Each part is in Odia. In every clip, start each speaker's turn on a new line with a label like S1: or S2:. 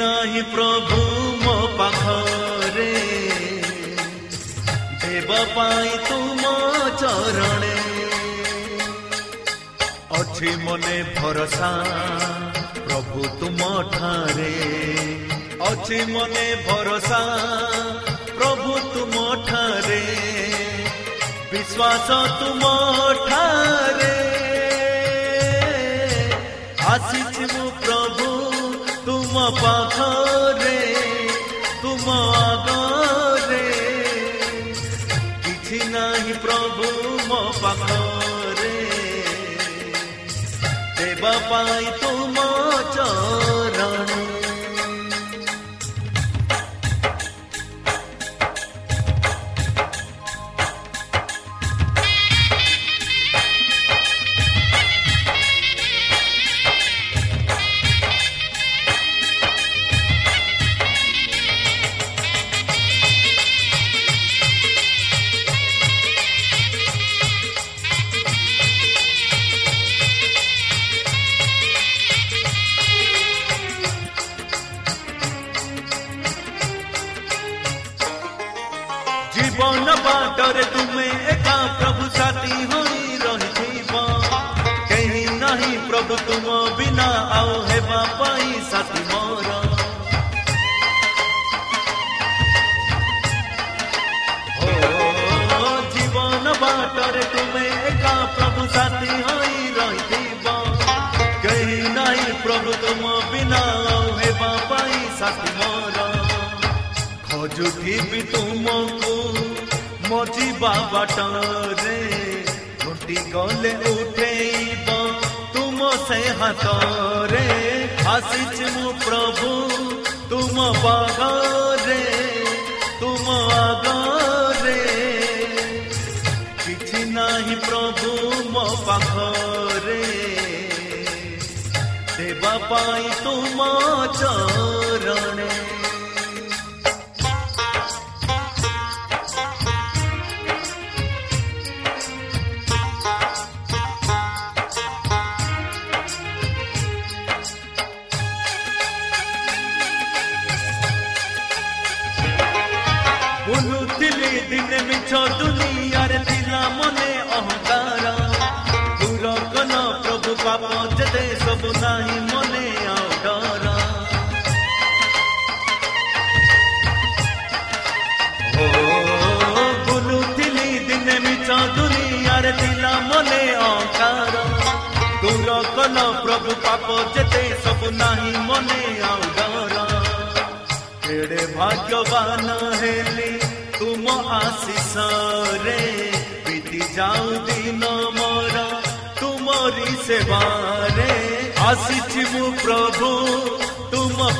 S1: ନାହିଁ ପ୍ରଭୁ ମୋ ପାଖରେ। ଦେବ ପାଇଁ ତୁମ ଚରଣେ। ଅଛି ମନେ ଭରସା ପ୍ରଭୁ ତୁମ ଠାରେ। ଅଛି ମନେ ଭରସା ପ୍ରଭୁ ତୁମ ଠାରେ। ବିଶ୍ୱାସ ତୁମ ଠାରେ। ତୁମ ପାଖରେ ତୁମ ଆଗରେ କିଛି ନାହିଁ ପ୍ରଭୁ ମୋ ପାଖରେ ଦେବା ପାଇଁ ପ୍ରଭୁ ତୁମ ବିନା ଆଉ ହେବା ପାଇଁ ସାଥୀ ମୋର ଓ, ଜୀବନ ବାଟରେ ତୁମେ ଏକା ପ୍ରଭୁ ସାଥୀ ହୋଇ ରହିଥିବ କେହି ନାହିଁ ପ୍ରଭୁ ତୁମ ବିନା ଆଉ ହେବା ପାଇଁ ସାଥୀ ମୋର ଖୋଜୁଥିବି ତୁମକୁ ମଜିବା ବାଟରେ ଲୁଟି ଗଲେ ଉଠେଇବ ତୁମ ସେ ହାତରେ ଆସିଛି ମୁଁ ପ୍ରଭୁ ତୁମ ବାଗରେ ତୁମ ଆଗରେ କିଛି ନାହିଁ ପ୍ରଭୁ ମୋ ପାଖରେ ଦେବା ପାଇଁ ତୁମ ଚରଣେ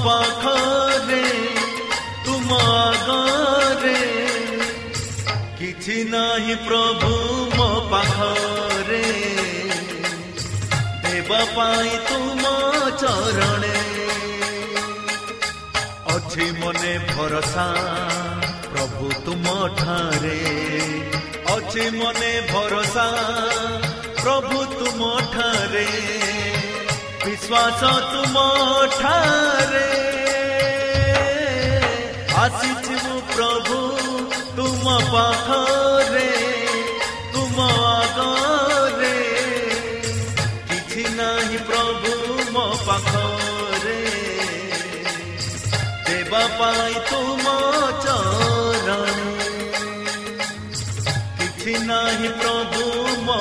S1: ତୁମ ପାଖରେ ତୁମ ଆଗରେ କିଛି ନାହିଁ ପ୍ରଭୁ ମୋ ପାଖରେ ଦେବା ପାଇଁ ତୁମ ଚରଣେ ଅଛି ମନେ ଭରସା ପ୍ରଭୁ ତୁମ ଠାରେ ଅଛି ମନେ ଭରସା ପ୍ରଭୁ ତୁମ ଠାରେ ବିଶ୍ୱାସ ତୁମ ଠାରେ ଆସିଛି ମୁଁ ପ୍ରଭୁ ତୁମ ପାଖରେ ତୁମ ଆଗରେ କିଛି ନାହିଁ ପ୍ରଭୁ ମୋ ପାଖରେ ଦେବା ପାଇଁ ତୁମ ଚରଣ କିଛି ନାହିଁ ପ୍ରଭୁ ମୋ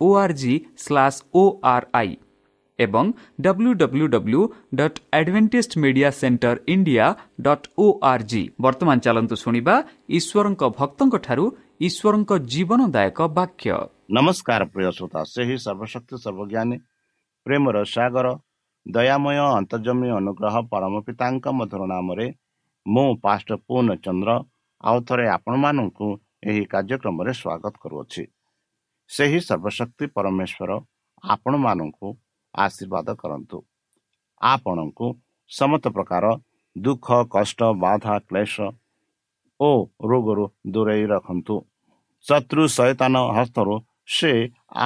S2: O R G slash O I ଏବଂ W W W dot centre India dot O R G ବର୍ତ୍ତମାନ ଚାଲନ୍ତୁ ଶୁଣିବା ଈଶ୍ୱରଙ୍କ ଭକ୍ତଙ୍କଠାରୁ ଈଶ୍ୱରଙ୍କ ଜୀବନଦାୟକ ବାକ୍ୟ।
S3: ନମସ୍କାର ପ୍ରିୟ ଶ୍ରୋତା ସେହି ସର୍ବଶକ୍ତି ସର୍ବଜ୍ଞାନୀ ପ୍ରେମର ସାଗର ଦୟାମୟ ଅନ୍ତର୍ଜମୀ ଅନୁଗ୍ରହ ପରମ ପିତାଙ୍କ ମଧୁର ନାମରେ ମୁଁ ପାଷ୍ଟ ପୂର୍ଣ୍ଣ ଚନ୍ଦ୍ର ଆଉ ଥରେ ଆପଣମାନଙ୍କୁ ଏହି କାର୍ଯ୍ୟକ୍ରମରେ ସ୍ୱାଗତ କରୁଅଛି। ସେହି ସର୍ବଶକ୍ତି ପରମେଶ୍ୱର ଆପଣମାନଙ୍କୁ ଆଶୀର୍ବାଦ କରନ୍ତୁ। ଆପଣଙ୍କୁ ସମସ୍ତ ପ୍ରକାର ଦୁଃଖ କଷ୍ଟ ବାଧା କ୍ଲେଶ ଓ ରୋଗରୁ ଦୂରେଇ ରଖନ୍ତୁ। ଶତ୍ରୁ ସୈତାନ ହସ୍ତରୁ ସେ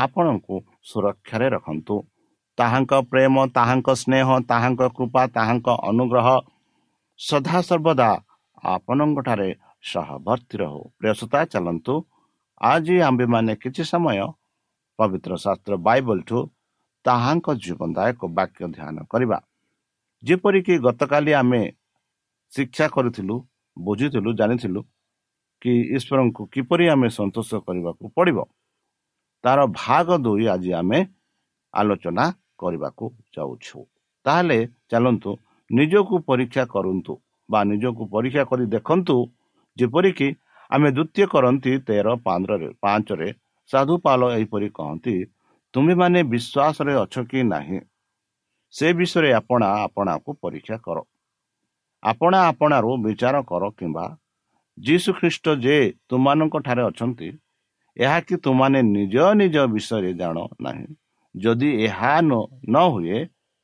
S3: ଆପଣଙ୍କୁ ସୁରକ୍ଷାରେ ରଖନ୍ତୁ। ତାହାଙ୍କ ପ୍ରେମ ତାହାଙ୍କ ସ୍ନେହ ତାହାଙ୍କ କୃପା ତାହାଙ୍କ ଅନୁଗ୍ରହ ସଦାସର୍ବଦା ଆପଣଙ୍କଠାରେ ସହଭର୍ତ୍ତି ରହୁ ପ୍ରିୟସତା ଚାଲନ୍ତୁ ଆଜି ଆମ୍ଭେମାନେ କିଛି ସମୟ ପବିତ୍ର ଶାସ୍ତ୍ର ବାଇବଲଠୁ ତାହାଙ୍କ ଜୀବନଦାୟକ ବାକ୍ୟ ଧ୍ୟାନ କରିବା ଯେପରିକି ଗତକାଲି ଆମେ ଶିକ୍ଷା କରିଥିଲୁ ବୁଝିଥିଲୁ ଜାଣିଥିଲୁ କି ଈଶ୍ୱରଙ୍କୁ କିପରି ଆମେ ସନ୍ତୋଷ କରିବାକୁ ପଡ଼ିବ ତାର ଭାଗ ଦୁଇ ଆଜି ଆମେ ଆଲୋଚନା କରିବାକୁ ଯାଉଛୁ ତାହେଲେ ଚାଲନ୍ତୁ ନିଜକୁ ପରୀକ୍ଷା କରନ୍ତୁ ବା ନିଜକୁ ପରୀକ୍ଷା କରି ଦେଖନ୍ତୁ ଯେପରିକି ଆମେ ଦ୍ୱିତୀୟ କରନ୍ତି ତେର ପାଞ୍ଚରେ ପାଞ୍ଚରେ ସାଧୁପାଲ ଏହିପରି କହନ୍ତି ତୁମେମାନେ ବିଶ୍ୱାସରେ ଅଛ କି ନାହିଁ? ସେ ବିଷୟରେ ଆପଣା ଆପଣାକୁ ପରୀକ୍ଷା କର। ଆପଣା ଆପଣାରୁ ବିଚାର କର କିମ୍ବା ଯୀଶୁ ଖ୍ରୀଷ୍ଟ ଯେ ତୁମମାନଙ୍କ ଠାରେ ଅଛନ୍ତି ଏହା କି ତୁମାନେ ନିଜ ନିଜ ବିଷୟରେ ଜାଣ ନାହିଁ? ଯଦି ଏହା ନ ହୁଏ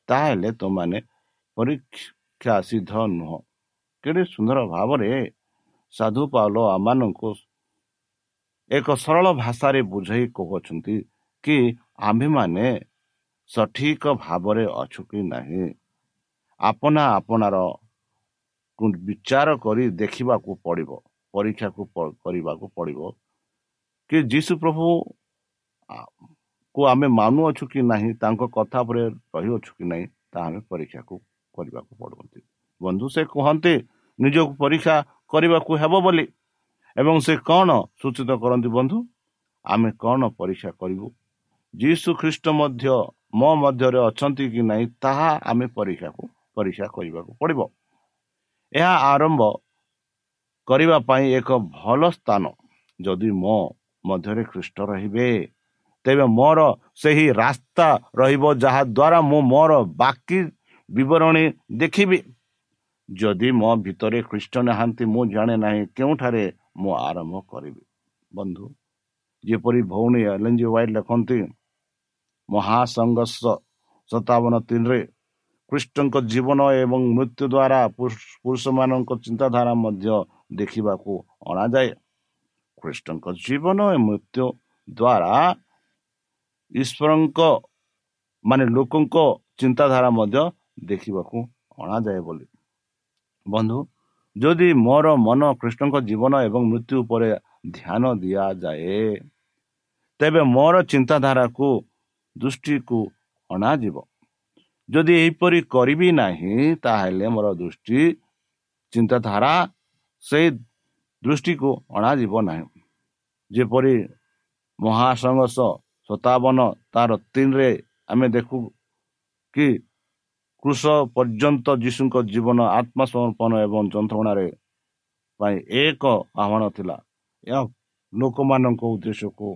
S3: ତାହେଲେ ତୁମାନେ ପରୀକ୍ଷା ସିଦ୍ଧ ନୁହଁ। କେଡ଼େ ସୁନ୍ଦର ଭାବରେ ସାଧୁ ପାଉଲ ଆମମାନଙ୍କୁ ଏକ ସରଳ ଭାଷାରେ ବୁଝାଇ କହୁଅଛନ୍ତି କି ଆମ୍ଭେମାନେ ସଠିକ ଭାବରେ ଅଛୁ କି ନାହିଁ। ଆପଣା ଆପଣାର ବିଚାର କରି ଦେଖିବାକୁ ପଡ଼ିବ ପରୀକ୍ଷାକୁ କରିବାକୁ ପଡ଼ିବ କି ଯୀଶୁ ପ୍ରଭୁ କୁ ଆମେ ମାନୁଅଛୁ କି ନାହିଁ ତାଙ୍କ କଥା ଉପରେ ରହିଅଛୁ କି ନାହିଁ ତାହା ଆମେ ପରୀକ୍ଷାକୁ କରିବାକୁ ପଡ଼ନ୍ତି। ବନ୍ଧୁ ସେ କୁହନ୍ତି ନିଜକୁ ପରୀକ୍ଷା କରିବାକୁ ହେବ ବୋଲି। ଏବଂ ସେ କ'ଣ ସୂଚିତ କରନ୍ତି ବନ୍ଧୁ? ଆମେ କ'ଣ ପରୀକ୍ଷା କରିବୁ? ଯୀଶୁ ଖ୍ରୀଷ୍ଟ ମଧ୍ୟ ମୋ ମଧ୍ୟରେ ଅଛନ୍ତି କି ନାହିଁ ତାହା ଆମେ ପରୀକ୍ଷାକୁ ପରୀକ୍ଷା କରିବାକୁ ପଡ଼ିବ। ଏହା ଆରମ୍ଭ କରିବା ପାଇଁ ଏକ ଭଲ ସ୍ଥାନ। ଯଦି ମୋ ମଧ୍ୟରେ ଖ୍ରୀଷ୍ଟ ରହିବେ ତେବେ ମୋର ସେହି ରାସ୍ତା ରହିବ ଯାହା ଦ୍ୱାରା ମୁଁ ମୋର ବାକି ବିବରଣୀ ଦେଖିବି। ଯଦି ମୋ ଭିତରେ ଖ୍ରୀଷ୍ଟ ନାହାନ୍ତି ମୁଁ ଜାଣେ ନାହିଁ କେଉଁଠାରେ ମୁଁ ଆରମ୍ଭ କରିବି। ବନ୍ଧୁ ଯେପରି ଭଉଣୀ ଏଲେଞ୍ଜି ୱାଇଟ୍ ଲେଖନ୍ତି ମହାସଂଘର୍ଷ ସତାବନ ତିନିରେ ଖ୍ରୀଷ୍ଟଙ୍କ ଜୀବନ ଏବଂ ମୃତ୍ୟୁ ଦ୍ୱାରା ପୁରୁଷମାନଙ୍କ ଚିନ୍ତାଧାରା ମଧ୍ୟ ଦେଖିବାକୁ ଅଣାଯାଏ। ଖ୍ରୀଷ୍ଟଙ୍କ ଜୀବନ ଓ ମୃତ୍ୟୁ ଦ୍ୱାରା ଈଶ୍ୱରଙ୍କ ମାନେ ଲୋକଙ୍କ ଚିନ୍ତାଧାରା ମଧ୍ୟ ଦେଖିବାକୁ ଅଣାଯାଏ ବୋଲି। ବନ୍ଧୁ ଯଦି ମୋର ମନ କୃଷ୍ଣଙ୍କ ଜୀବନ ଏବଂ ମୃତ୍ୟୁ ଉପରେ ଧ୍ୟାନ ଦିଆଯାଏ ତେବେ ମୋର ଚିନ୍ତାଧାରାକୁ ଦୃଷ୍ଟିକୁ ଅଣାଯିବ। ଯଦି ଏହିପରି କରିବି ନାହିଁ ତାହେଲେ ମୋର ଦୃଷ୍ଟି ଚିନ୍ତାଧାରା ସେଇ ଦୃଷ୍ଟିକୁ ଅଣାଯିବ ନାହିଁ। ଯେପରି ମହାସଂଘର୍ଷ ସତାବନ ତାର ତିନିରେ ଆମେ ଦେଖୁ କି କୃଷ ପର୍ଯ୍ୟନ୍ତ ଯୀଶୁଙ୍କ ଜୀବନ ଆତ୍ମସମର୍ପଣ ଏବଂ ଯନ୍ତ୍ରଣାରେ ପାଇଁ ଏକ ଆହ୍ୱାନ ଥିଲା। ଏହା ଲୋକମାନଙ୍କ ଉଦ୍ଦେଶ୍ୟକୁ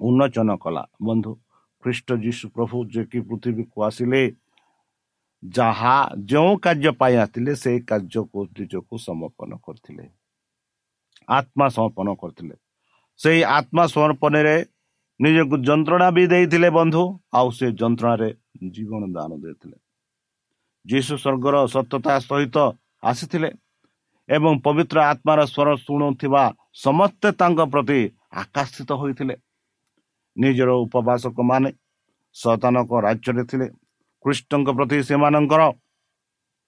S3: ଉନ୍ମୋଚନ କଲା। ବନ୍ଧୁ ଖ୍ରୀଷ୍ଟ ଯୀଶୁ ପ୍ରଭୁ ଯେ କି ପୃଥିବୀକୁ ଆସିଲେ ଯାହା ଯେଉଁ କାର୍ଯ୍ୟ ପାଇଁ ଆସିଥିଲେ ସେଇ କାର୍ଯ୍ୟକୁ ନିଜକୁ ସମର୍ପଣ କରିଥିଲେ। ଆତ୍ମା ସମର୍ପଣ କରିଥିଲେ। ସେଇ ଆତ୍ମା ସମର୍ପଣରେ ନିଜକୁ ଯନ୍ତ୍ରଣା ବି ଦେଇଥିଲେ ବନ୍ଧୁ ଆଉ ସେ ଯନ୍ତ୍ରଣାରେ ଜୀବନ ଦାନ ଦେଇଥିଲେ। ଯୀଶୁ ସ୍ୱର୍ଗର ସତ୍ୟତା ସହିତ ଆସିଥିଲେ ଏବଂ ପବିତ୍ର ଆତ୍ମାର ସ୍ୱର ଶୁଣୁଥିବା ସମସ୍ତେ ତାଙ୍କ ପ୍ରତି ଆକର୍ଷିତ ହୋଇଥିଲେ। ନିଜର ଉପବାସକ ମାନେ ସତାନକ ରାଜ୍ୟରେ ଥିଲେ। କୃଷ୍ଣଙ୍କ ପ୍ରତି ସେମାନଙ୍କର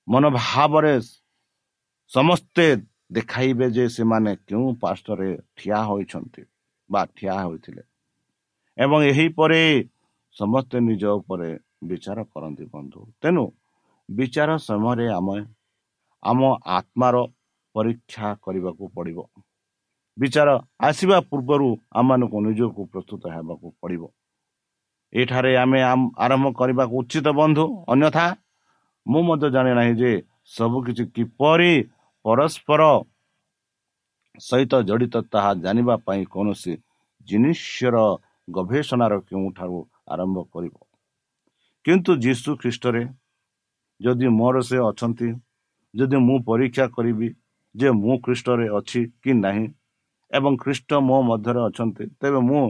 S3: ମନୋଭାବରେ ସମସ୍ତେ ଦେଖାଇବେ ଯେ ସେମାନେ କେଉଁ ପାର୍ଶ୍ୱରେ ଠିଆ ହୋଇଛନ୍ତି ବା ଠିଆ ହୋଇଥିଲେ ଏବଂ ଏହିପରି ସମସ୍ତେ ନିଜ ଉପରେ ବିଚାର କରନ୍ତି ବନ୍ଧୁ। ତେଣୁ ବିଚାର ସମୟରେ ଆମେ ଆମ ଆତ୍ମାର ପରୀକ୍ଷା କରିବାକୁ ପଡ଼ିବ। ବିଚାର ଆସିବା ପୂର୍ବରୁ ଆମମାନଙ୍କୁ ନିଜକୁ ପ୍ରସ୍ତୁତ ହେବାକୁ ପଡ଼ିବ। ଏଠାରେ ଆମେ ଆରମ୍ଭ କରିବାକୁ ଉଚିତ ବନ୍ଧୁ ଅନ୍ୟଥା ମୁଁ ମଧ୍ୟ ଜାଣେ ନାହିଁ ଯେ ସବୁକିଛି କିପରି ପରସ୍ପର ସହିତ ଜଡ଼ିତ ତାହା ଜାଣିବା ପାଇଁ କୌଣସି ଜିନିଷର ଗବେଷଣାର କେଉଁଠାରୁ ଆରମ୍ଭ କରିବ। କିନ୍ତୁ ଯୀଶୁ ଖ୍ରୀଷ୍ଟରେ ଯଦି ମୋର ସେ ଅଛନ୍ତି ଯଦି ମୁଁ ପରୀକ୍ଷା କରିବି ଯେ ମୁଁ ଖ୍ରୀଷ୍ଟରେ ଅଛି କି ନାହିଁ ଏବଂ ଖ୍ରୀଷ୍ଟ ମୋ ମଧ୍ୟରେ ଅଛନ୍ତି ତେବେ ମୁଁ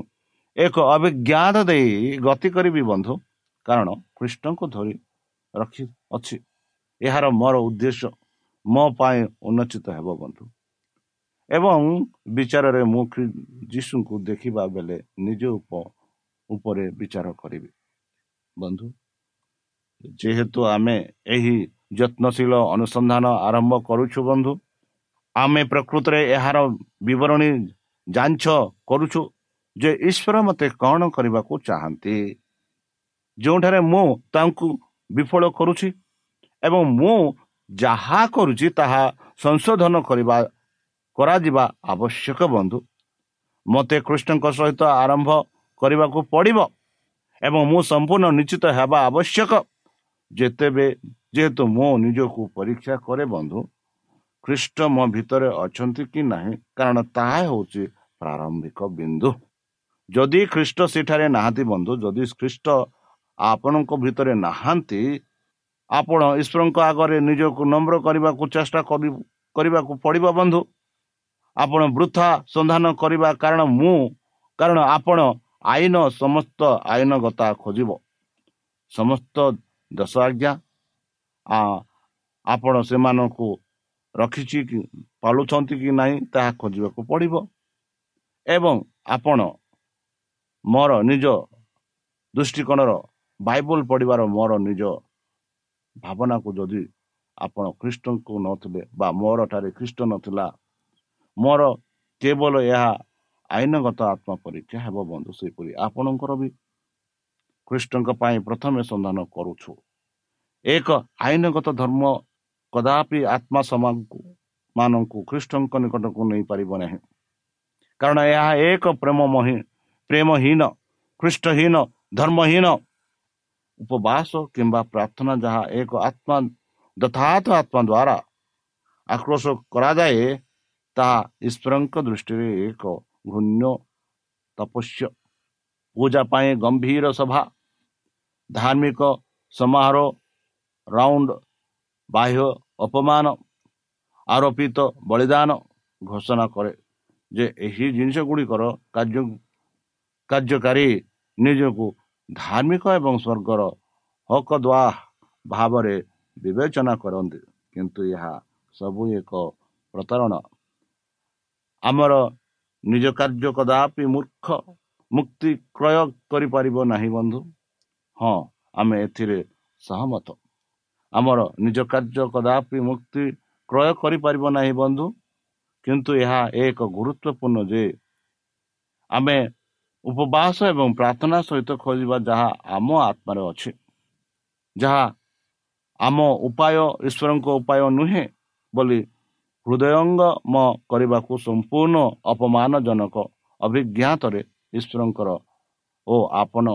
S3: ଏକ ଅଭିଜ୍ଞାତ ଦେଇ ଗତି କରିବି ବନ୍ଧୁ। କାରଣ ଖ୍ରୀଷ୍ଟଙ୍କୁ ଧରି ରଖି ଅଛି। ଏହାର ମୋର ଉଦ୍ଦେଶ୍ୟ ମୋ ପାଇଁ ଉନ୍ନଚିତ ହେବ ବନ୍ଧୁ। ଏବଂ ବିଚାରରେ ମୁଁ ଯୀଶୁଙ୍କୁ ଦେଖିବା ବେଳେ ନିଜ ଉପରେ ବିଚାର କରିବି। ବନ୍ଧୁ ଯେହେତୁ ଆମେ ଏହି ଯତ୍ନଶୀଳ ଅନୁସନ୍ଧାନ ଆରମ୍ଭ କରୁଛୁ ବନ୍ଧୁ ଆମେ ପ୍ରକୃତରେ ଏହାର ବିବରଣୀ ଯାଞ୍ଚ କରୁଛୁ ଯେ ଈଶ୍ୱର ମୋତେ କ'ଣ କରିବାକୁ ଚାହାନ୍ତି। ଯେଉଁଠାରେ ମୁଁ ତାଙ୍କୁ ବିଫଳ କରୁଛି ଏବଂ ମୁଁ ଯାହା କରୁଛି ତାହା ସଂଶୋଧନ କରିବା କରାଯିବା ଆବଶ୍ୟକ ବନ୍ଧୁ। ମୋତେ କୃଷ୍ଣଙ୍କ ସହିତ ଆରମ୍ଭ କରିବାକୁ ପଡ଼ିବ ଏବଂ ମୁଁ ସମ୍ପୂର୍ଣ୍ଣ ନିଶ୍ଚିତ ହେବା ଆବଶ୍ୟକ। ଯେତେବେ ଯେହେତୁ ମୁଁ ନିଜକୁ ପରୀକ୍ଷା କରେ ବନ୍ଧୁ ଖ୍ରୀଷ୍ଟ ମୋ ଭିତରେ ଅଛନ୍ତି କି ନାହିଁ କାରଣ ତାହା ହେଉଛି ପ୍ରାରମ୍ଭିକ ବିନ୍ଦୁ। ଯଦି ଖ୍ରୀଷ୍ଟ ସେଠାରେ ନାହାନ୍ତି ବନ୍ଧୁ ଯଦି ଖ୍ରୀଷ୍ଟ ଆପଣଙ୍କ ଭିତରେ ନାହାନ୍ତି ଆପଣ ଈଶ୍ୱରଙ୍କ ଆଗରେ ନିଜକୁ ନମ୍ର କରିବାକୁ ଚେଷ୍ଟା କରିବାକୁ ପଡ଼ିବ ବନ୍ଧୁ। ଆପଣ ବୃଥା ସନ୍ଧାନ କରିବା କାରଣ ମୁଁ କାରଣ ଆପଣ ଆଇନ ସମସ୍ତ ଆଇନଗତା ଖୋଜିବ। ସମସ୍ତ ଦଶ ଆଜ୍ଞା ଆପଣ ସେମାନଙ୍କୁ ରଖିଛି କି ପାଳୁଛନ୍ତି କି ନାହିଁ ତାହା ଖୋଜିବାକୁ ପଡ଼ିବ। ଏବଂ ଆପଣ ମୋର ନିଜ ଦୃଷ୍ଟିକୋଣର ବାଇବଲ ପଢ଼ିବାର ମୋର ନିଜ ଭାବନାକୁ ଯଦି ଆପଣ ଖ୍ରୀଷ୍ଟଙ୍କୁ ନଥିଲେ ବା ମୋର ଠାରେ ଖ୍ରୀଷ୍ଟ ନଥିଲା ମୋର କେବଳ ଏହା ଆଇନଗତ ଆତ୍ମା ପରୀକ୍ଷା ହେବ ବନ୍ଧୁ ସେହିପରି ଆପଣଙ୍କର ବି ଖ୍ରୀଷ୍ଟଙ୍କ ପାଇଁ ପ୍ରଥମେ ସନ୍ଧାନ କରୁଛୁ ଏକ ଆଇନଗତ ଧର୍ମ କଦାପି ଆତ୍ମା ସମାନଙ୍କୁ ମାନଙ୍କୁ ଖ୍ରୀଷ୍ଟଙ୍କ ନିକଟକୁ ନେଇପାରିବ ନାହିଁ କାରଣ ଏହା ଏକ ପ୍ରେମ ପ୍ରେମହୀନ ଖ୍ରୀଷ୍ଟହୀନ ଧର୍ମହୀନ ଉପବାସ କିମ୍ବା ପ୍ରାର୍ଥନା ଯାହା ଏକ ଆତ୍ମା ଯଥାର୍ଥ ଆତ୍ମା ଦ୍ୱାରା ଆକ୍ରୋଶ କରାଯାଏ ତାହା ଈଶ୍ୱରଙ୍କ ଦୃଷ୍ଟିରେ ଏକ ଘୂନ୍ୟ ତପସ୍ୟ ପୂଜା ପାଇଁ ଗମ୍ଭୀର ସଭା ଧାର୍ମିକ ସମାରୋହ ରାଉଣ୍ଡ ବାହ୍ୟ ଅପମାନ ଆରୋପିତ ବଳିଦାନ ଘୋଷଣା କରେ ଯେ ଏହି ଜିନିଷ ଗୁଡ଼ିକର କାର୍ଯ୍ୟ କାର୍ଯ୍ୟକାରୀ ନିଜକୁ ଧାର୍ମିକ ଏବଂ ସ୍ୱର୍ଗର ହକ ଦ୍ୱା ଭାବରେ ବିବେଚନା କରନ୍ତି କିନ୍ତୁ ଏହା ସବୁ ଏକ ପ୍ରତାରଣା ଆମର ନିଜ କାର୍ଯ୍ୟ କଦାପି ମୂର୍ଖ ମୁକ୍ତି କ୍ରୟ କରିପାରିବ ନାହିଁ ବନ୍ଧୁ ହଁ ଆମେ ଏଥିରେ ସହମତ। ଆମର ନିଜ କାର୍ଯ୍ୟ କଦାପି ମୁକ୍ତି କ୍ରୟ କରିପାରିବ ନାହିଁ ବନ୍ଧୁ। କିନ୍ତୁ ଏହା ଏକ ଗୁରୁତ୍ୱପୂର୍ଣ୍ଣ ଯେ ଆମେ ଉପବାସ ଏବଂ ପ୍ରାର୍ଥନା ସହିତ ଖୋଜିବା ଯାହା ଆମ ଆତ୍ମାରେ ଅଛି। ଯାହା ଆମ ଉପାୟ ଈଶ୍ୱରଙ୍କ ଉପାୟ ନୁହେଁ ବୋଲି ହୃଦୟଙ୍ଗମ କରିବାକୁ ସମ୍ପୂର୍ଣ୍ଣ ଅପମାନଜନକ ଅଭିଜ୍ଞାତରେ ଈଶ୍ୱରଙ୍କର ଓ ଆପଣ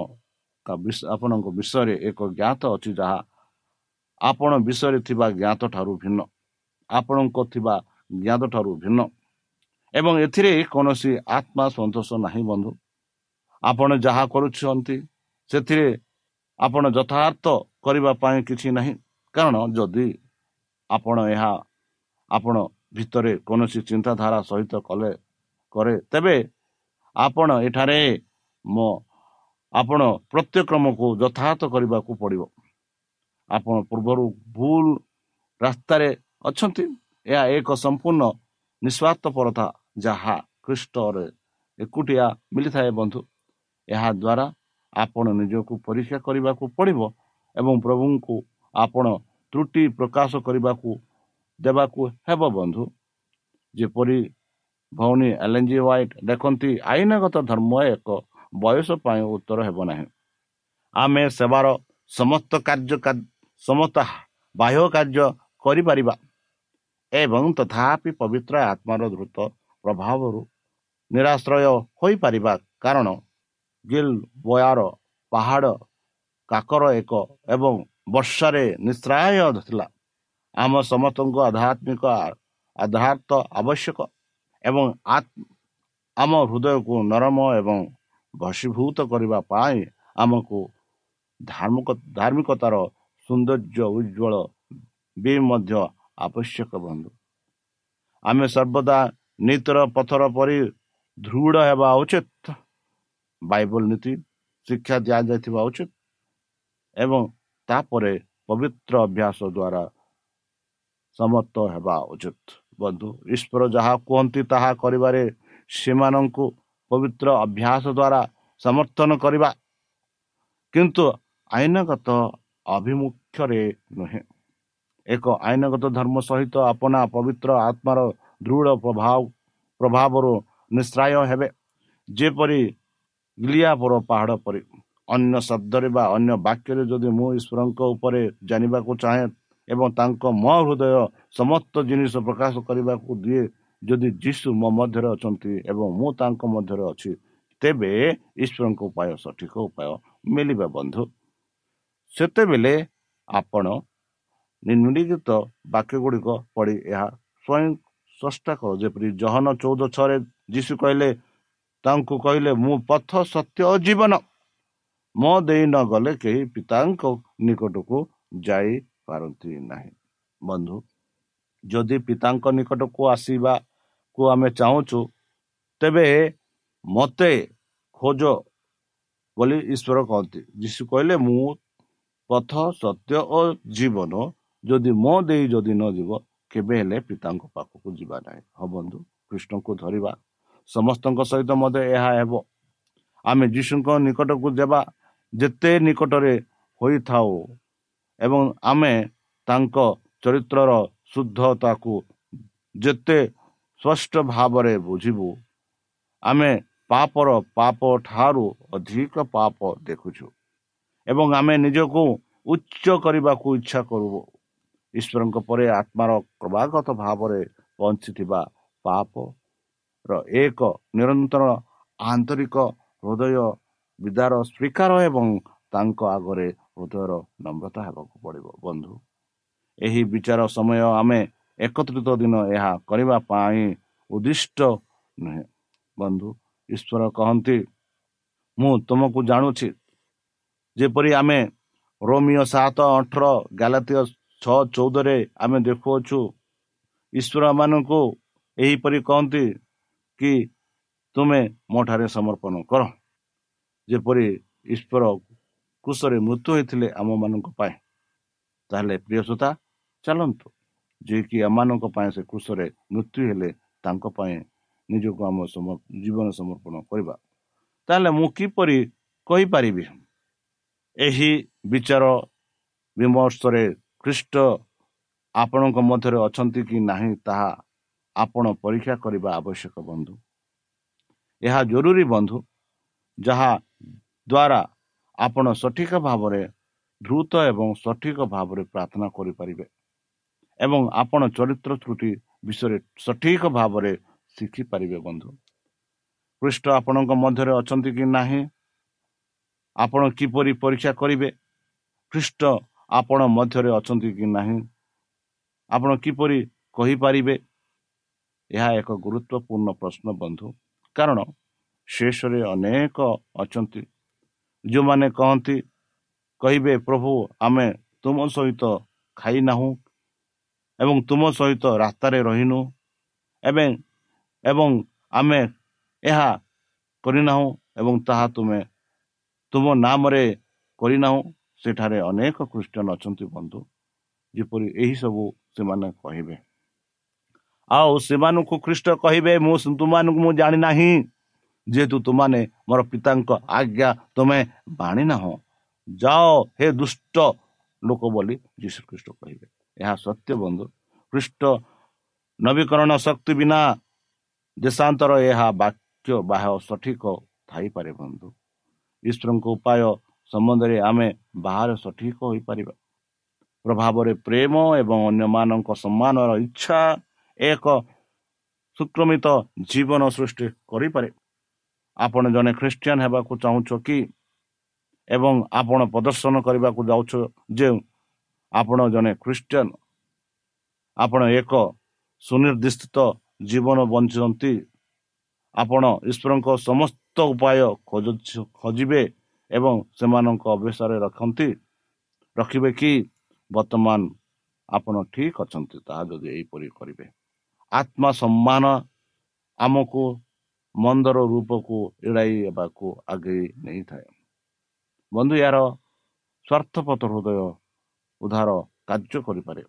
S3: ଆପଣଙ୍କ ବିଷୟରେ ଏକ ଜ୍ଞାତ ଅଛି ଯାହା ଆପଣ ବିଷୟରେ ଥିବା ଜ୍ଞାତ ଠାରୁ ଭିନ୍ନ। ଆପଣଙ୍କ ଥିବା ଜ୍ଞାତ ଠାରୁ ଭିନ୍ନ। ଏବଂ ଏଥିରେ କୌଣସି ଆତ୍ମା ସନ୍ତୋଷ ନାହିଁ ବନ୍ଧୁ। ଆପଣ ଯାହା କରୁଛନ୍ତି ସେଥିରେ ଆପଣ ଯଥାର୍ଥ କରିବା ପାଇଁ କିଛି ନାହିଁ। କାରଣ ଯଦି ଆପଣ ଏହା ଆପଣ ଭିତରେ କୌଣସି ଚିନ୍ତାଧାରା ସହିତ କଲେ କରେ ତେବେ ଆପଣ ଏଠାରେ ମୋ ଆପଣ ପ୍ରତ୍ୟକ୍ରମକୁ ଯଥାର୍ଥ କରିବାକୁ ପଡ଼ିବ। ଆପଣ ପୂର୍ବରୁ ଭୁଲ ରାସ୍ତାରେ ଅଛନ୍ତି ଏହା ଏକ ସମ୍ପୂର୍ଣ୍ଣ ନିଃସ୍ୱାର୍ଥପରତା ଯାହା ଖ୍ରୀଷ୍ଟରେ ଏକୁଟିଆ ମିଳିଥାଏ ବନ୍ଧୁ। ଏହା ଦ୍ୱାରା ଆପଣ ନିଜକୁ ପରୀକ୍ଷା କରିବାକୁ ପଡ଼ିବ ଏବଂ ପ୍ରଭୁଙ୍କୁ ଆପଣ ତ୍ରୁଟି ପ୍ରକାଶ କରିବାକୁ ଦେବାକୁ ହେବ ବନ୍ଧୁ। ଯେପରି ଭଉଣୀ ଏଲେଞ୍ଜି ହ୍ୱାଇଟ୍ ଦେଖନ୍ତି ଆଇନଗତ ଧର୍ମ ଏକ ବୟସ ପାଇଁ ଉତ୍ତର ହେବ ନାହିଁ। ଆମେ ସେବାର ସମସ୍ତ କାର୍ଯ୍ୟ ସମସ୍ତ ବାହ୍ୟ କାର୍ଯ୍ୟ କରିପାରିବା ଏବଂ ତଥାପି ପବିତ୍ର ଆତ୍ମାର ଦ୍ରୁତ ପ୍ରଭାବରୁ ନିରାଶ୍ରୟ ହୋଇପାରିବା କାରଣ ଗିଲ୍ ବୟାର ପାହାଡ଼ କାକର ଏକ ଏବଂ ବର୍ଷାରେ ନିଶ୍ରାୟ ଥିଲା। ଆମ ସମସ୍ତଙ୍କୁ ଆଧ୍ୟାତ୍ମିକ ଆଧାର ଆବଶ୍ୟକ ଏବଂ ଆମ ହୃଦୟକୁ ନରମ ଏବଂ ବଶୀଭୂତ କରିବା ପାଇଁ ଆମକୁ ଧାର୍ମିକ ଧାର୍ମିକତାର ସୌନ୍ଦର୍ଯ୍ୟ ଉଜ୍ଜଳ ବି ମଧ୍ୟ ଆବଶ୍ୟକ ବନ୍ଧୁ। ଆମେ ସର୍ବଦା ନୀତିର ପଥର ପରି ଦୃଢ଼ ହେବା ଉଚିତ। ବାଇବଲ ନୀତି ଶିକ୍ଷା ଦିଆଯାଇଥିବା ଉଚିତ ଏବଂ ତାପରେ ପବିତ୍ର ଅଭ୍ୟାସ ଦ୍ୱାରା ସମସ୍ତ ହେବା ଉଚିତ। ବନ୍ଧୁ ଈଶ୍ୱର ଯାହା କୁହନ୍ତି ତାହା କରିବାରେ ସେମାନଙ୍କୁ ପବିତ୍ର ଅଭ୍ୟାସ ଦ୍ୱାରା ସମର୍ଥନ କରିବା। କିନ୍ତୁ ଆଇନଗତ ଅଭିମୁଖ୍ୟରେ ନୁହେଁ। ଏକ ଆଇନଗତ ଧର୍ମ ସହିତ ଆପଣା ପବିତ୍ର ଆତ୍ମାର ଦୃଢ଼ ପ୍ରଭାବ ପ୍ରଭାବରୁ ନିଶ୍ରାୟ ହେବେ। ଯେପରି ଗିଲିଆପୁର ପାହାଡ଼ ପରି। ଅନ୍ୟ ଶବ୍ଦରେ ବା ଅନ୍ୟ ବାକ୍ୟରେ ଯଦି ମୁଁ ଈଶ୍ୱରଙ୍କ ଉପରେ ଜାଣିବାକୁ ଚାହେଁ ଏବଂ ତାଙ୍କ ମୋ ହୃଦୟ ସମସ୍ତ ଜିନିଷ ପ୍ରକାଶ କରିବାକୁ ଦିଏ ଯଦି ଯୀଶୁ ମୋ ମଧ୍ୟରେ ଅଛନ୍ତି ଏବଂ ମୁଁ ତାଙ୍କ ମଧ୍ୟରେ ଅଛି ତେବେ ଈଶ୍ୱରଙ୍କ ଉପାୟ ସଠିକ ଉପାୟ ମିଳିବ ବନ୍ଧୁ। ସେତେବେଳେ ଆପଣ ନିମ୍ନଲିଖିତ ବାକ୍ୟ ଗୁଡ଼ିକ ପଢ଼ି ଏହା ସ୍ୱୟଂ ଚେଷ୍ଟା କର। ଯେପରି ଜହନ ଚଉଦ ଛଅରେ ଯୀଶୁ କହିଲେ ତାଙ୍କୁ କହିଲେ ମୁଁ ପଥ ସତ୍ୟ ଓ ଜୀବନ। ମୋ ଦେଇ ନ ଗଲେ କେହି ପିତାଙ୍କ ନିକଟକୁ ଯାଇପାରନ୍ତି ନାହିଁ। ବନ୍ଧୁ ଯଦି ପିତାଙ୍କ ନିକଟକୁ ଆସିବାକୁ ଆମେ ଚାହୁଁଛୁ ତେବେ ମୋତେ ଖୋଜ ବୋଲି ଈଶ୍ୱର କହନ୍ତି। ଯୀଶୁ କହିଲେ ମୁଁ ପଥ ସତ୍ୟ ଓ ଜୀବନ ଯଦି ମୋ ଦେଇ ଯଦି ନ ଯିବ କେବେ ହେଲେ ପିତାଙ୍କ ପାଖକୁ ଯିବା ନାହିଁ। ହଁ ବନ୍ଧୁ କୃଷ୍ଣଙ୍କୁ ଧରିବା ସମସ୍ତଙ୍କ ସହିତ ମଧ୍ୟ ଏହା ହେବ। ଆମେ ଯୀଶୁଙ୍କ ନିକଟକୁ ଦେବା ଯେତେ ନିକଟରେ ହୋଇଥାଉ ଏବଂ ଆମେ ତାଙ୍କ ଚରିତ୍ରର ଶୁଦ୍ଧତାକୁ ଯେତେ ସ୍ପଷ୍ଟ ଭାବରେ ବୁଝିବୁ ଆମେ ପାପର ପାପ ଠାରୁ ଅଧିକ ପାପ ଦେଖୁଛୁ ଏବଂ ଆମେ ନିଜକୁ ଉଚ୍ଚ କରିବାକୁ ଇଚ୍ଛା କରୁ ଈଶ୍ୱରଙ୍କ ପରେ ଆତ୍ମାର କ୍ରମାଗତ ଭାବରେ ପହଞ୍ଚିଥିବା ପାପର ଏକ ନିରନ୍ତର ଆନ୍ତରିକ ହୃଦୟ ବିଦାର ସ୍ୱୀକାର ଏବଂ ତାଙ୍କ ଆଗରେ ହୃଦୟର ନମ୍ରତା ହେବାକୁ ପଡ଼ିବ। ବନ୍ଧୁ ଏହି ବିଚାର ସମୟ ଆମେ ଏକତ୍ରିତ ଦିନ ଏହା କରିବା ପାଇଁ ଉଦ୍ଦିଷ୍ଟ ନୁହେଁ। ବନ୍ଧୁ ଈଶ୍ୱର କହନ୍ତି ମୁଁ ତୁମକୁ ଜାଣୁଛି। ଯେପରି ଆମେ ରୋମିଓ ସାତ ଅଠର ଗାଲାତୀୟ ଛଅ ଚଉଦରେ ଆମେ ଦେଖୁଅଛୁ ଈଶ୍ୱର ମାନଙ୍କୁ ଏହିପରି କହନ୍ତି କି ତୁମେ ମୋ ଠାରେ ସମର୍ପଣ କର। ଯେପରି ଈଶ୍ୱର କୃଷରେ ମୃତ୍ୟୁ ହୋଇଥିଲେ ଆମମାନଙ୍କ ପାଇଁ। ତାହେଲେ ପ୍ରିୟସୋତା ଚାଲନ୍ତୁ। ଯିଏକି ଏମାନଙ୍କ ପାଇଁ ସେ କୃଷରେ ମୃତ୍ୟୁ ହେଲେ ତାଙ୍କ ପାଇଁ ନିଜକୁ ଆମ ଜୀବନ ସମର୍ପଣ କରିବା। ତାହେଲେ ମୁଁ କିପରି କହିପାରିବି? ଏହି ବିଚାର ବିମର୍ଶରେ ଖ୍ରୀଷ୍ଟ ଆପଣଙ୍କ ମଧ୍ୟରେ ଅଛନ୍ତି କି ନାହିଁ ତାହା ଆପଣ ପରୀକ୍ଷା କରିବା ଆବଶ୍ୟକ ବନ୍ଧୁ। ଏହା ଜରୁରୀ ବନ୍ଧୁ ଯାହା ଦ୍ୱାରା ଆପଣ ସଠିକ ଭାବରେ ଦ୍ରୁତ ଏବଂ ସଠିକ ଭାବରେ ପ୍ରାର୍ଥନା କରିପାରିବେ। ଏବଂ ଆପଣ ଚରିତ୍ର ତ୍ରୁଟି ବିଷୟରେ ସଠିକ ଭାବରେ ଶିଖିପାରିବେ ବନ୍ଧୁ। ପୃଷ୍ଠ ଆପଣଙ୍କ ମଧ୍ୟରେ ଅଛନ୍ତି କି ନାହିଁ? ଆପଣ କିପରି ପରୀକ୍ଷା କରିବେ? ଖ୍ରୀଷ୍ଟ ଆପଣ ମଧ୍ୟରେ ଅଛନ୍ତି କି ନାହିଁ? ଆପଣ କିପରି କହିପାରିବେ? ଏହା ଏକ ଗୁରୁତ୍ୱପୂର୍ଣ୍ଣ ପ୍ରଶ୍ନ ବନ୍ଧୁ। କାରଣ ଶେଷରେ ଅନେକ ଅଛନ୍ତି। ଯେଉଁମାନେ କହନ୍ତି କହିବେ ପ୍ରଭୁ ଆମେ ତୁମ ସହିତ ଖାଇନାହୁଁ ଏବଂ ତୁମ ସହିତ ରାସ୍ତାରେ ରହିନୁ ଏବେ ଏବଂ ଆମେ ଏହା କରିନାହୁଁ ଏବଂ ତାହା ତୁମେ ତୁମ ନାମରେ କରିନାହୁଁ। ସେଠାରେ ଅନେକ ଖ୍ରୀଷ୍ଟିଆନ ଅଛନ୍ତି ବନ୍ଧୁ ଯେପରି ଏହିସବୁ ସେମାନେ କହିବେ। ଆଉ ସେମାନଙ୍କୁ ଖ୍ରୀଷ୍ଟ କହିବେ ମୁଁ ତୁମମାନଙ୍କୁ ମୁଁ ଜାଣିନାହିଁ ଯେହେତୁ ତୁମାନେ ମୋର ପିତାଙ୍କ ଆଜ୍ଞା ତୁମେ ବାଣିନାହଁ। ଯାଅ ହେ ଦୁଷ୍ଟ ଲୋକ ବୋଲି ଯୀଶୁ ଖ୍ରୀଷ୍ଟ କହିବେ। ଏହା ସତ୍ୟ ବନ୍ଧୁ। ଖ୍ରୀଷ୍ଟ ନବୀକରଣ ଶକ୍ତି ବିନା ଦେଶାନ୍ତର ଏହା ବାକ୍ୟ ବାହ ସଠିକ ଥାଇପାରେ ବନ୍ଧୁ। ଈଶ୍ୱରଙ୍କ ଉପାୟ ସମ୍ବନ୍ଧରେ ଆମେ ବାହାରେ ସଠିକ ହୋଇପାରିବା। ପ୍ରଭାବରେ ପ୍ରେମ ଏବଂ ଅନ୍ୟମାନଙ୍କ ସମ୍ମାନର ଇଚ୍ଛା ଏକ ସୁକ୍ରମିତ ଜୀବନ ସୃଷ୍ଟି କରିପାରେ। ଆପଣ ଜଣେ ଖ୍ରୀଷ୍ଟିଆନ ହେବାକୁ ଚାହୁଁଛ କି? ଏବଂ ଆପଣ ପ୍ରଦର୍ଶନ କରିବାକୁ ଯାଉଛ ଯେଉଁ ଆପଣ ଜଣେ ଖ୍ରୀଷ୍ଟିଆନ। ଆପଣ ଏକ ସୁନିର୍ଦ୍ଦିଷ୍ଟ ଜୀବନ ବଞ୍ଚନ୍ତି ଆପଣ ଈଶ୍ୱରଙ୍କ ସମସ୍ତ ଉପାୟ ଖୋଜିବେ ଏବଂ ସେମାନଙ୍କ ଅଭ୍ୟାସରେ ରଖନ୍ତି। ରଖିବେ କି? ବର୍ତ୍ତମାନ ଆପଣ ଠିକ ଅଛନ୍ତି ତାହା ଯଦି ଏହିପରି କରିବେ। ଆତ୍ମା ସମ୍ମାନ ଆମକୁ ମନ୍ଦର ରୂପକୁ ଏଡ଼ାଇ ହେବାକୁ ଆଗେଇ ନେଇଥାଏ। ବନ୍ଧୁ ଏହାର ସ୍ୱାର୍ଥପତ ହୃଦୟ ଉଦ୍ଧାର କାର୍ଯ୍ୟ କରିପାରେ।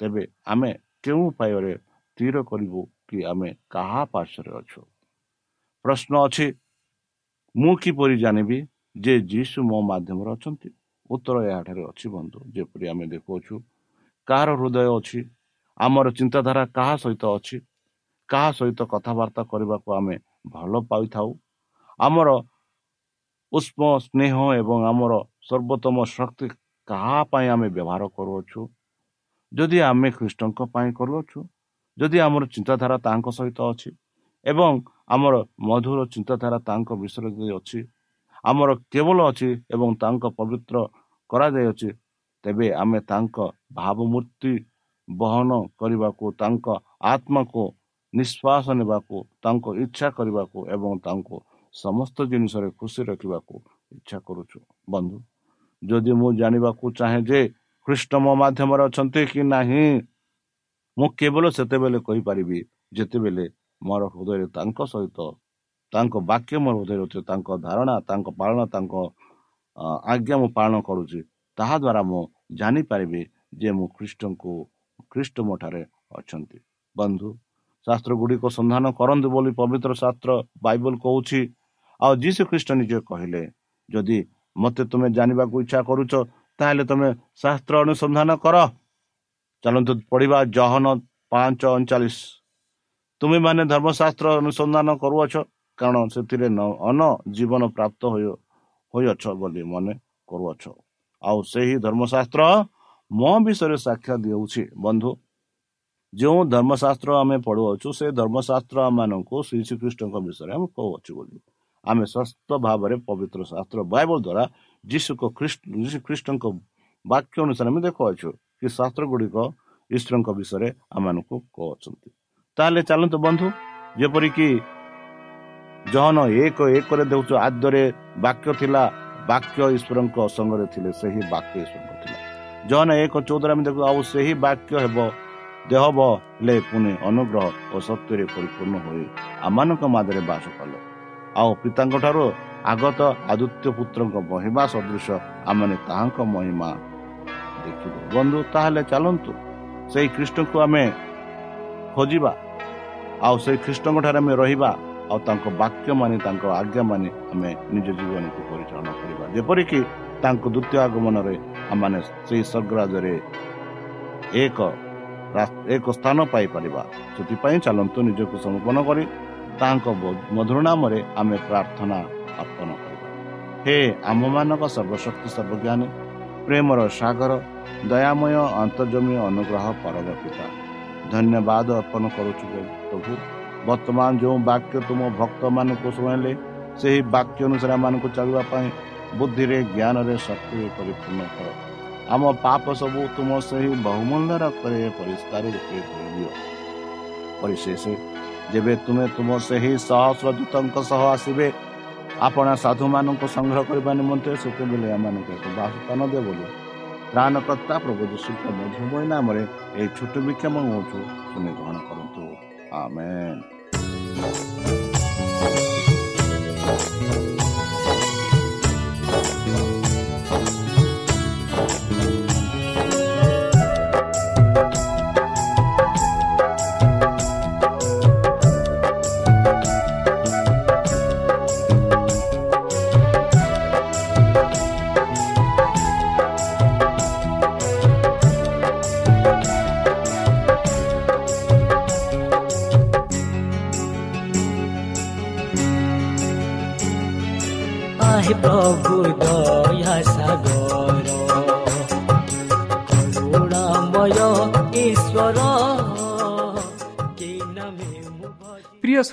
S3: ତେବେ ଆମେ କେଉଁ ଉପାୟରେ ସ୍ଥିର କରିବୁ କି ଆମେ କାହା ପାର୍ଶ୍ୱରେ ଅଛୁ? ପ୍ରଶ୍ନ ଅଛି ମୁଁ କିପରି ଜାଣିବି ଯେ ଯୀଶୁ ମୋ ମାଧ୍ୟମରେ ଅଛନ୍ତି? ଉତ୍ତର ଏହାଠାରେ ଅଛି ବନ୍ଧୁ ଯେପରି ଆମେ ଦେଖୁଅଛୁ କାହାର ହୃଦୟ ଅଛି? ଆମର ଚିନ୍ତାଧାରା କାହା ସହିତ ଅଛି? କାହା ସହିତ କଥାବାର୍ତ୍ତା କରିବାକୁ ଆମେ ଭଲ ପାଇଥାଉ? ଆମର ଉଷ୍ମ ସ୍ନେହ ଏବଂ ଆମର ସର୍ବୋତ୍ତମ ଶକ୍ତି କାହା ପାଇଁ ଆମେ ବ୍ୟବହାର କରୁଅଛୁ? ଯଦି ଆମେ ଖ୍ରୀଷ୍ଟଙ୍କ ପାଇଁ କରୁଅଛୁ ଯଦି ଆମର ଚିନ୍ତାଧାରା ତାଙ୍କ ସହିତ ଅଛି ଏବଂ ଆମର ମଧୁର ଚିନ୍ତାଧାରା ତାଙ୍କ ବିଷୟରେ ଯଦି ଅଛି ଆମର କେବଳ ଅଛି ଏବଂ ତାଙ୍କ ପବିତ୍ର କରାଯାଇଅଛି ତେବେ ଆମେ ତାଙ୍କ ଭାବମୂର୍ତ୍ତି ବହନ କରିବାକୁ ତାଙ୍କ ଆତ୍ମାକୁ ନିଶ୍ୱାସ ନେବାକୁ ତାଙ୍କ ଇଚ୍ଛା କରିବାକୁ ଏବଂ ତାଙ୍କୁ ସମସ୍ତ ଜିନିଷରେ ଖୁସି ରଖିବାକୁ ଇଚ୍ଛା କରୁଛୁ। ବନ୍ଧୁ ଯଦି ମୁଁ ଜାଣିବାକୁ ଚାହେଁ ଯେ ଖ୍ରୀଷ୍ଟ ମୋ ମାଧ୍ୟମରେ ଅଛନ୍ତି କି ନାହିଁ ମୁଁ କେବଳ ସେତେବେଳେ କହିପାରିବି ଯେତେବେଳେ ମୋର ହୃଦୟରେ ତାଙ୍କ ସହିତ ତାଙ୍କ ବାକ୍ୟ ମୋର ହୃଦୟରେ ଅଛି ତାଙ୍କ ଧାରଣା ତାଙ୍କ ପାଳନ ତାଙ୍କ ଆଜ୍ଞା ମୁଁ ପାଳନ କରୁଛି ତାହା ଦ୍ୱାରା ମୁଁ ଜାଣିପାରିବି ଯେ ମୁଁ ଖ୍ରୀଷ୍ଟଙ୍କୁ ଖ୍ରୀଷ୍ଟ ମୋ ଠାରେ ଅଛନ୍ତି। ବନ୍ଧୁ ଶାସ୍ତ୍ର ଗୁଡ଼ିକ ସନ୍ଧାନ କରନ୍ତୁ ବୋଲି ପବିତ୍ର ଶାସ୍ତ୍ର ବାଇବଲ କହୁଛି। ଆଉ ଯୀଶୁ ଖ୍ରୀଷ୍ଟ ନିଜେ କହିଲେ ଯଦି ମୋତେ ତୁମେ ଜାଣିବାକୁ ଇଚ୍ଛା କରୁଛ ତାହେଲେ ତୁମେ ଶାସ୍ତ୍ର ଅନୁସନ୍ଧାନ କର। ଚାଲନ୍ତୁ ପଢିବା ଜହନ ପାଞ୍ଚ ଅଣଚାଳିଶ। ତୁମେ ମାନେ ଧର୍ମଶାସ୍ତ୍ର ଅନୁସନ୍ଧାନ କରୁଅଛ କାରଣ ସେଥିରେ ଅନ ଜୀବନ ପ୍ରାପ୍ତ ହୋଇଅଛ ବୋଲି ମନେ କରୁଅଛ। ଆଉ ସେହି ଧର୍ମଶାସ୍ତ୍ର ମୋ ବିଷୟରେ ସାକ୍ଷା ଦେଉଛି। ବନ୍ଧୁ ଯେଉଁ ଧର୍ମଶାସ୍ତ୍ର ଆମେ ପଢୁଅଛୁ ସେ ଧର୍ମଶାସ୍ତ୍ର ଆମମାନଙ୍କୁ ଶ୍ରୀ ଶ୍ରୀକୃଷ୍ଣଙ୍କ ବିଷୟରେ ଆମେ କହୁଅଛୁ ବୋଲି। ଆମେ ସ୍ୱସ୍ଥ ଭାବରେ ପବିତ୍ର ଶାସ୍ତ୍ର ବାଇବଲ ଦ୍ୱାରା ଯୀଶୁଙ୍କ ଯୀଶୁ ଖ୍ରୀଷ୍ଟଙ୍କ ବାକ୍ୟ ଅନୁସାରେ ଆମେ ଦେଖୁଅଛୁ କି ଶାସ୍ତ୍ର ଗୁଡ଼ିକ ଈଶ୍ୱରଙ୍କ ବିଷୟରେ ଆମମାନଙ୍କୁ କହୁଅଛନ୍ତି। ତାହେଲେ ଚାଲନ୍ତୁ ବନ୍ଧୁ ଯେପରିକି ଜହନ ଏକ ଏକରେ ଦେଉଛୁ ଆଦ୍ୟରେ ବାକ୍ୟ ଥିଲା ବାକ୍ୟ ଈଶ୍ୱରଙ୍କ ସଙ୍ଗରେ ଥିଲେ ସେହି ବାକ୍ୟ ଈଶ୍ୱରଙ୍କ ଥିଲା। ଜହନ ଏକ ଚଉଦରେ ଆମେ ଦେଖୁ ଆଉ ସେହି ବାକ୍ୟ ହେବ ଦେହ ହେଲେ ପୁଣି ଅନୁଗ୍ରହ ଓ ସତ୍ୟରେ ପରିପୂର୍ଣ୍ଣ ହୋଇ ଆମମାନଙ୍କ ମାଦରେ ବାସ କଲେ। ଆଉ ପିତାଙ୍କ ଠାରୁ ଆଗତ ଆଦିତ୍ୟ ପୁତ୍ରଙ୍କ ମହିମା ସଦୃଶ ଆମେ ତାହାଙ୍କ ମହିମା ଦେଖିବେ। ବନ୍ଧୁ ତାହେଲେ ଚାଲନ୍ତୁ। ସେଇ କୃଷ୍ଣକୁ ଆମେ ଖୋଜିବା ଆଉ ସେଇ କୃଷ୍ଣଙ୍କ ଠାରେ ଆମେ ରହିବା ଆଉ ତାଙ୍କ ବାକ୍ୟ ମାନି ତାଙ୍କ ଆଜ୍ଞା ମାନି ଆମେ ନିଜ ଜୀବନକୁ ପରିଚାଳନା କରିବା। ଯେପରିକି ତାଙ୍କ ଦ୍ୱିତୀୟ ଆଗମନରେ ଆମମାନେ ସେଇ ସ୍ୱର୍ଗରାଜରେ ଏକ ଏକ ସ୍ଥାନ ପାଇପାରିବା। ସେଥିପାଇଁ ଚାଲନ୍ତୁ ନିଜକୁ ସମର୍ପଣ କରି ତାଙ୍କ ମଧୁର ନାମରେ ଆମେ ପ୍ରାର୍ଥନା ଅର୍ପଣ କରିବା। ହେ ଆମମାନଙ୍କ ସର୍ବଶକ୍ତି ସର୍ବଜ୍ଞାନୀ ପ୍ରେମର ସାଗର ଦୟାମୟ ଅନ୍ତର୍ଜମୀ ଅନୁଗ୍ରହ ପରମ ପିତା ଧନ୍ୟବାଦ ଅର୍ପଣ କରୁଛୁ ପ୍ରଭୁ। ବର୍ତ୍ତମାନ ଯେଉଁ ବାକ୍ୟ ତୁମ ଭକ୍ତମାନଙ୍କୁ ଶୁଣିଲେ ସେହି ବାକ୍ୟ ଅନୁସାରେ ଆମମାନଙ୍କୁ ଚାଲିବା ପାଇଁ ବୁଦ୍ଧିରେ ଜ୍ଞାନରେ ଶକ୍ତିରେ ପରିପୂର୍ଣ୍ଣ କର। ଆମ ପାପ ସବୁ ତୁମ ସେହି ବହୁମୂଲ୍ୟ ରକ୍ତରେ ପରିଷ୍କାର ରୂପେ ଧୋଇଦିଅ ପରିଶେଷ ଯେବେ ତୁମେ ତୁମ ସେହି ସହସ୍ର ଦୂତଙ୍କ ସହ ଆସିବେ ଆପଣ ସାଧୁମାନଙ୍କୁ ସଂଗ୍ରହ କରିବା ନିମନ୍ତେ ସେତେବେଳେ ଏମାନଙ୍କୁ ଏକ ବାସସ୍ଥାନ ଦେବ ବୋଲି। ତ୍ରାଣକର୍ତ୍ତା ପ୍ରଭୁ ଯୀଶୁଙ୍କ ମଧୁମୟ ନାମରେ ଏହି ଛୋଟ ବିକ୍ଷମ ହେଉଛୁ ତୁମେ ଗ୍ରହଣ କରନ୍ତୁ। ଆମେ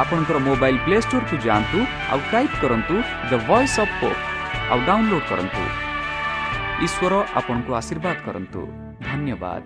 S2: ଆପଣଙ୍କର ମୋବାଇଲ୍ ପ୍ଲେ ଷ୍ଟୋରକୁ ଯାଆନ୍ତୁ ଆଉ ଟାଇପ୍ କରନ୍ତୁ ଦ ଭଏସ୍ ଅଫ୍ ପୋପ୍ ଆଉ ଡାଉନଲୋଡ୍ କରନ୍ତୁ। ଈଶ୍ୱର ଆପଣଙ୍କୁ ଆଶୀର୍ବାଦ କରନ୍ତୁ। ଧନ୍ୟବାଦ।